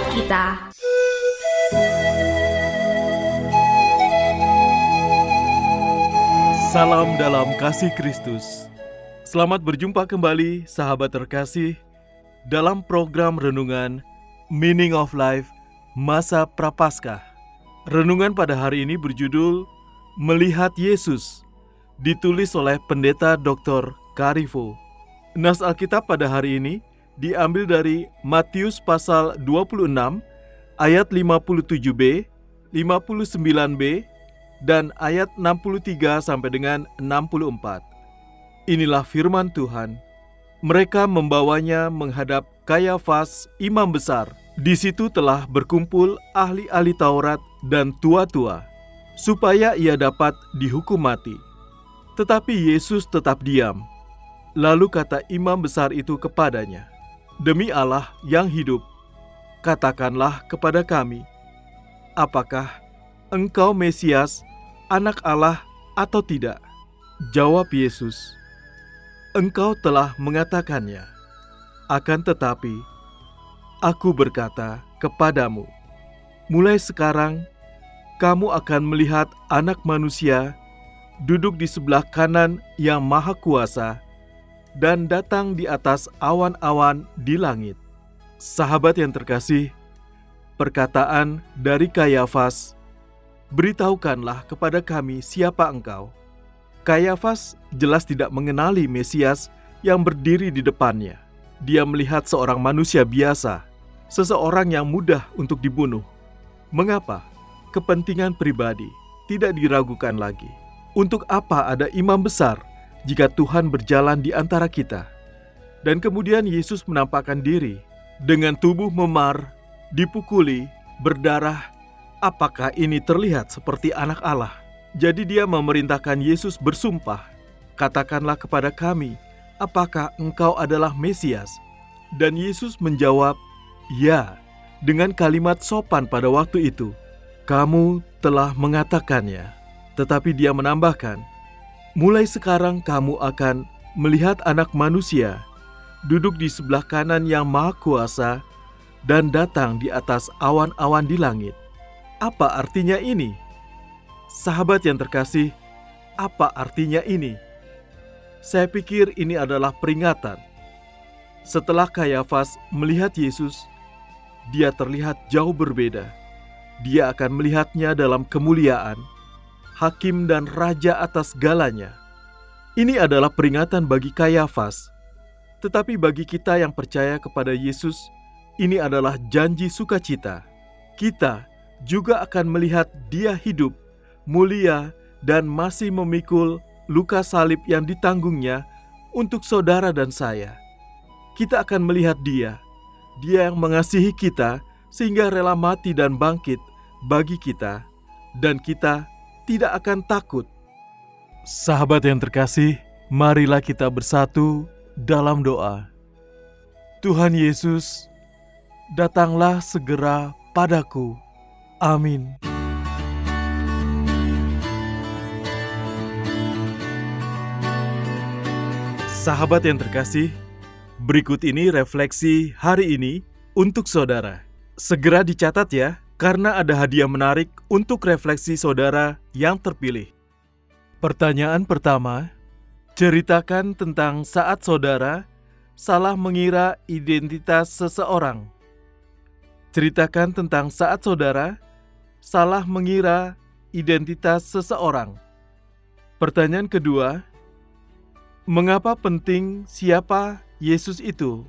Buat kita Salam dalam kasih Kristus. Selamat berjumpa kembali sahabat terkasih dalam program renungan Meaning of Life Masa Prapaskah. Renungan pada hari ini berjudul Melihat Yesus, ditulis oleh Pendeta Dr. Karifo. Nas Alkitab pada hari ini diambil dari Matius pasal 26 ayat 57b, 59b, dan ayat 63 sampai dengan 64. Inilah firman Tuhan. Mereka membawanya menghadap Kayafas, imam besar. Di situ telah berkumpul ahli-ahli Taurat dan tua-tua, supaya ia dapat dihukum mati. Tetapi Yesus tetap diam. Lalu kata imam besar itu kepadanya, "Demi Allah yang hidup, katakanlah kepada kami, apakah engkau Mesias, anak Allah atau tidak? Jawab Yesus, Engkau telah mengatakannya. Akan tetapi, aku berkata kepadamu, mulai sekarang kamu akan melihat anak manusia duduk di sebelah kanan yang maha kuasa dan datang di atas awan-awan di langit. Sahabat yang terkasih, perkataan dari Kayafas beritahukanlah kepada kami siapa engkau. Kayafas jelas tidak mengenali Mesias yang berdiri di depannya. Dia melihat seorang manusia biasa, seseorang yang mudah untuk dibunuh. Mengapa? Kepentingan pribadi tidak diragukan lagi. Untuk apa ada imam besar jika Tuhan berjalan di antara kita? Dan kemudian Yesus menampakkan diri dengan tubuh memar, dipukuli, berdarah, Apakah ini terlihat seperti anak Allah? Jadi dia memerintahkan Yesus bersumpah, "Katakanlah kepada kami, apakah engkau adalah Mesias?" Dan Yesus menjawab, "Ya." Dengan kalimat sopan pada waktu itu, "Kamu telah mengatakannya." Tetapi dia menambahkan, "Mulai sekarang kamu akan melihat Anak Manusia duduk di sebelah kanan yang Maha Kuasa dan datang di atas awan-awan di langit." Apa artinya ini? Sahabat yang terkasih, apa artinya ini? Saya pikir ini adalah peringatan. Setelah Kayafas melihat Yesus, dia terlihat jauh berbeda. Dia akan melihatnya dalam kemuliaan, hakim dan raja atas galanya. Ini adalah peringatan bagi Kayafas. Tetapi bagi kita yang percaya kepada Yesus, ini adalah janji sukacita. Kita juga akan melihat dia hidup, mulia, dan masih memikul luka salib yang ditanggungnya untuk saudara dan saya. Kita akan melihat dia, dia yang mengasihi kita sehingga rela mati dan bangkit bagi kita, dan kita tidak akan takut. Sahabat yang terkasih, marilah kita bersatu dalam doa. Tuhan Yesus, datanglah segera padaku. Amin. Sahabat yang terkasih, berikut ini refleksi hari ini untuk saudara. Segera dicatat ya, karena ada hadiah menarik untuk refleksi saudara yang terpilih. Pertanyaan pertama, ceritakan tentang saat saudara salah mengira identitas seseorang. Ceritakan tentang saat saudara salah mengira identitas seseorang. Pertanyaan kedua, mengapa penting siapa Yesus itu?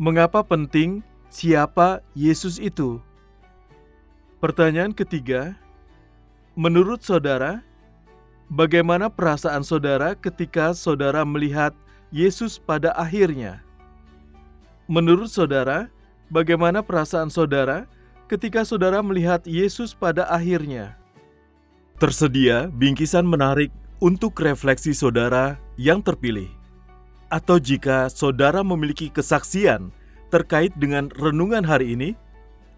Mengapa penting siapa Yesus itu? Pertanyaan ketiga, menurut saudara, bagaimana perasaan saudara ketika saudara melihat Yesus pada akhirnya? Menurut saudara, bagaimana perasaan saudara ketika saudara melihat Yesus pada akhirnya? Tersedia bingkisan menarik untuk refleksi saudara yang terpilih. Atau jika saudara memiliki kesaksian terkait dengan renungan hari ini,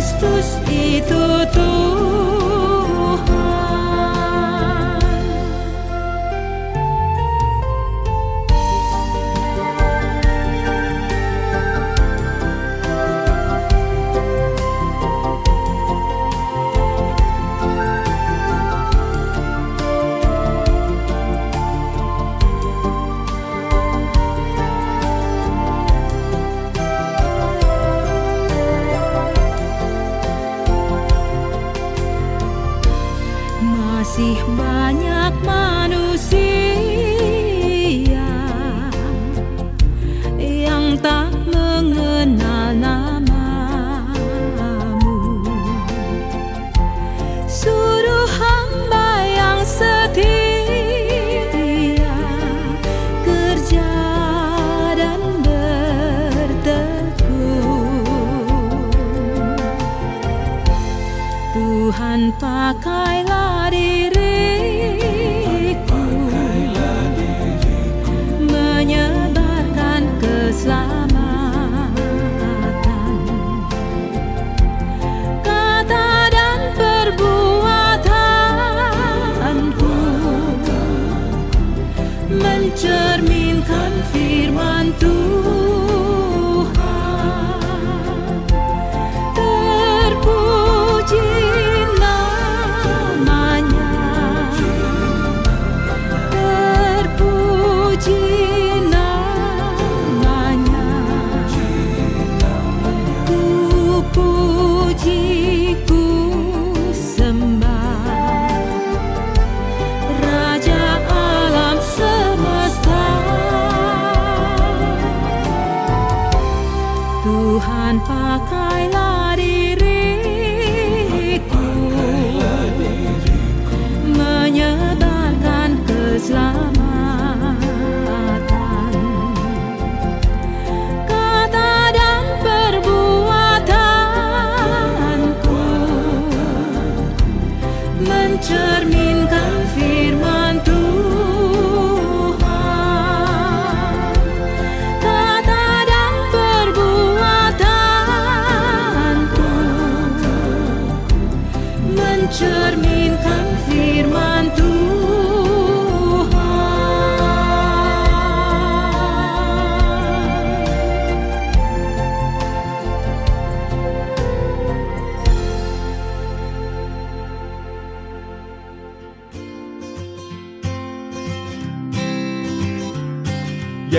Yesus Kristus itu tàn phà khai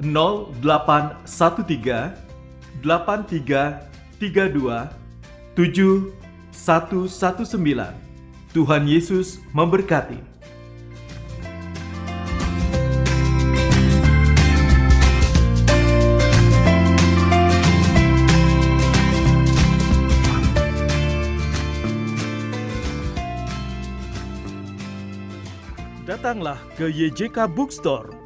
0813 8332 7119 Tuhan Yesus memberkati. Datanglah ke YJK Bookstore.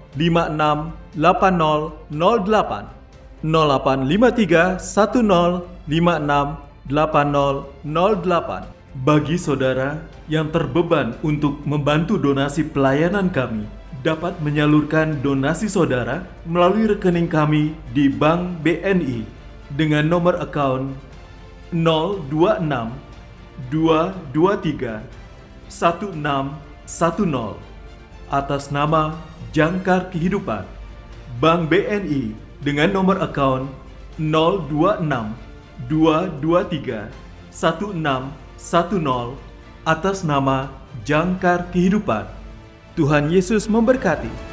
1056 8008 0853 1056 8008 Bagi saudara yang terbeban untuk membantu donasi pelayanan kami dapat menyalurkan donasi saudara melalui rekening kami di Bank BNI dengan nomor account 026 223 1610 atas nama Jangkar Kehidupan Bank BNI dengan nomor account 026 223 1610 atas nama Jangkar Kehidupan. Tuhan Yesus memberkati.